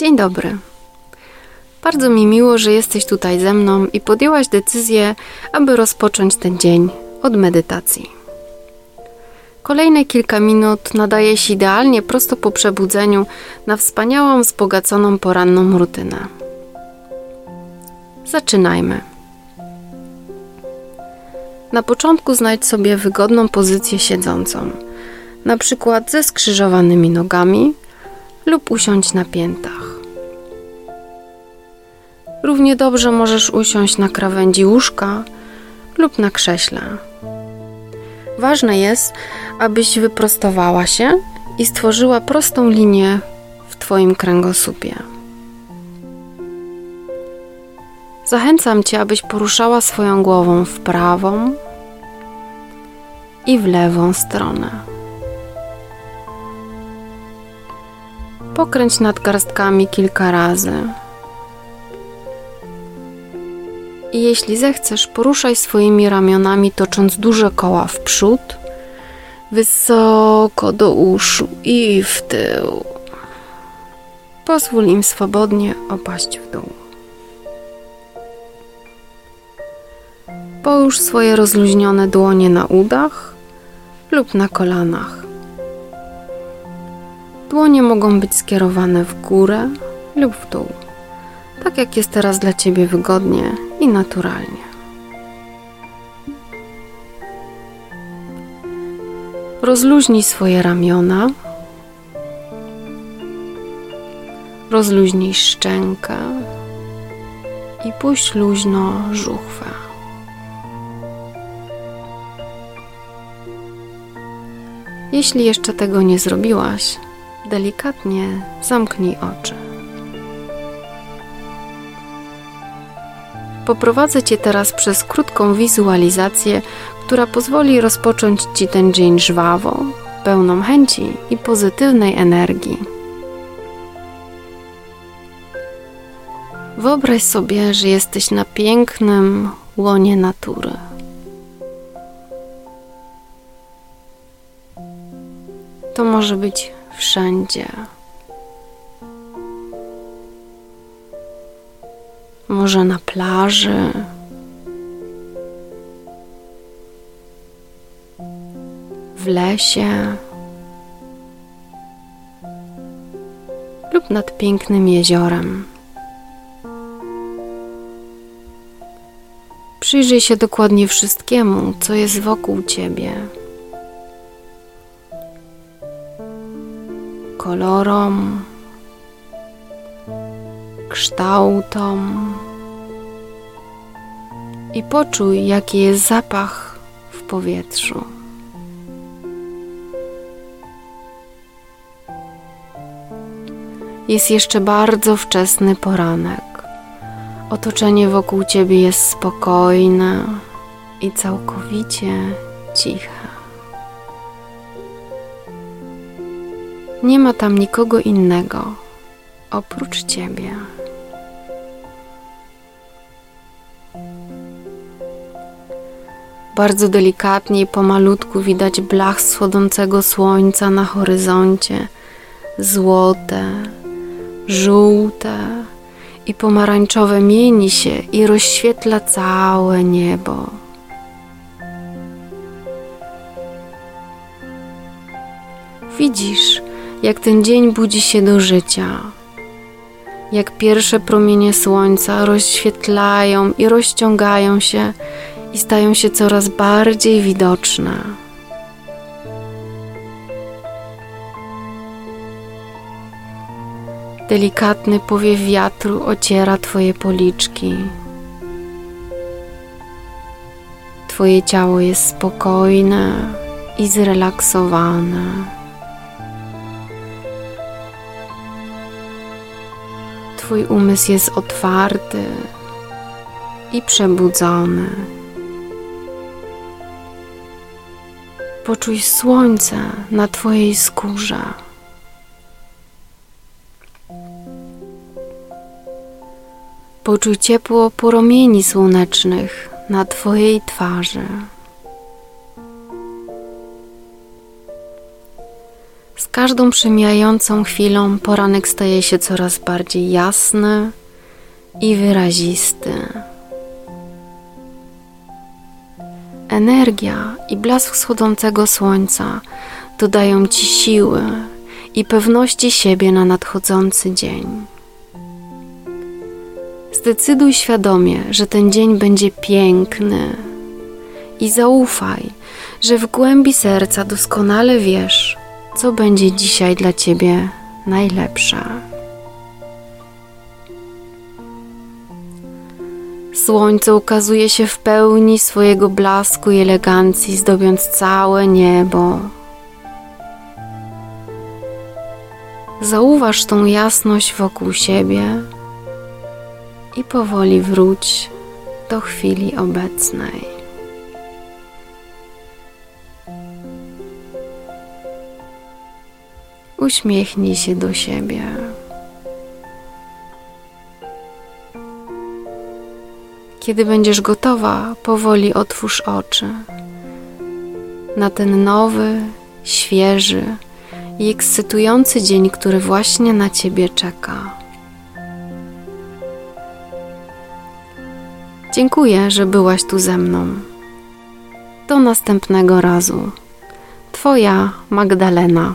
Dzień dobry. Bardzo mi miło, że jesteś tutaj ze mną i podjęłaś decyzję, aby rozpocząć ten dzień od medytacji. Kolejne kilka minut nadaje się idealnie prosto po przebudzeniu na wspaniałą, wzbogaconą poranną rutynę. Zaczynajmy. Na początku znajdź sobie wygodną pozycję siedzącą, na przykład ze skrzyżowanymi nogami lub usiądź na piętach. Równie dobrze możesz usiąść na krawędzi łóżka lub na krześle. Ważne jest, abyś wyprostowała się i stworzyła prostą linię w Twoim kręgosłupie. Zachęcam Cię, abyś poruszała swoją głową w prawą i w lewą stronę. Pokręć nadgarstkami kilka razy. I jeśli zechcesz, poruszaj swoimi ramionami, tocząc duże koła w przód, wysoko do uszu i w tył. Pozwól im swobodnie opaść w dół. Połóż swoje rozluźnione dłonie na udach lub na kolanach. Dłonie mogą być skierowane w górę lub w dół, tak jak jest teraz dla Ciebie wygodnie i naturalnie. Rozluźnij swoje ramiona. Rozluźnij szczękę i puść luźno żuchwę. Jeśli jeszcze tego nie zrobiłaś, delikatnie zamknij oczy. Poprowadzę Cię teraz przez krótką wizualizację, która pozwoli rozpocząć Ci ten dzień żwawo, pełną chęci i pozytywnej energii. Wyobraź sobie, że jesteś na pięknym łonie natury. To może być wszędzie. Może na plaży. W lesie. Lub nad pięknym jeziorem. Przyjrzyj się dokładnie wszystkiemu, co jest wokół ciebie. kolorom, kształtom i poczuj, jaki jest zapach w powietrzu. Jest jeszcze bardzo wczesny poranek. Otoczenie wokół ciebie jest spokojne i całkowicie ciche. Nie ma tam nikogo innego oprócz ciebie. Bardzo delikatnie i pomalutku widać blach schodzącego słońca na horyzoncie, złote, żółte i pomarańczowe mieni się i rozświetla całe niebo. Widzisz, jak ten dzień budzi się do życia, jak pierwsze promienie słońca rozświetlają i rozciągają się i stają się coraz bardziej widoczne. Delikatny powiew wiatru ociera Twoje policzki. Twoje ciało jest spokojne i zrelaksowane. Twój umysł jest otwarty i przebudzony. Poczuj słońce na Twojej skórze. Poczuj ciepło poromieni słonecznych na Twojej twarzy. Każdą przemijającą chwilą poranek staje się coraz bardziej jasny i wyrazisty. Energia i blask wschodzącego słońca dodają ci siły i pewności siebie na nadchodzący dzień. Zdecyduj świadomie, że ten dzień będzie piękny i zaufaj, że w głębi serca doskonale wiesz, co będzie dzisiaj dla ciebie najlepsze. Słońce ukazuje się w pełni swojego blasku i elegancji, zdobiąc całe niebo. Zauważ tą jasność wokół siebie i powoli wróć do chwili obecnej. Uśmiechnij się do siebie. Kiedy będziesz gotowa, powoli otwórz oczy na ten nowy, świeży i ekscytujący dzień, który właśnie na ciebie czeka. Dziękuję, że byłaś tu ze mną. Do następnego razu. Twoja Magdalena.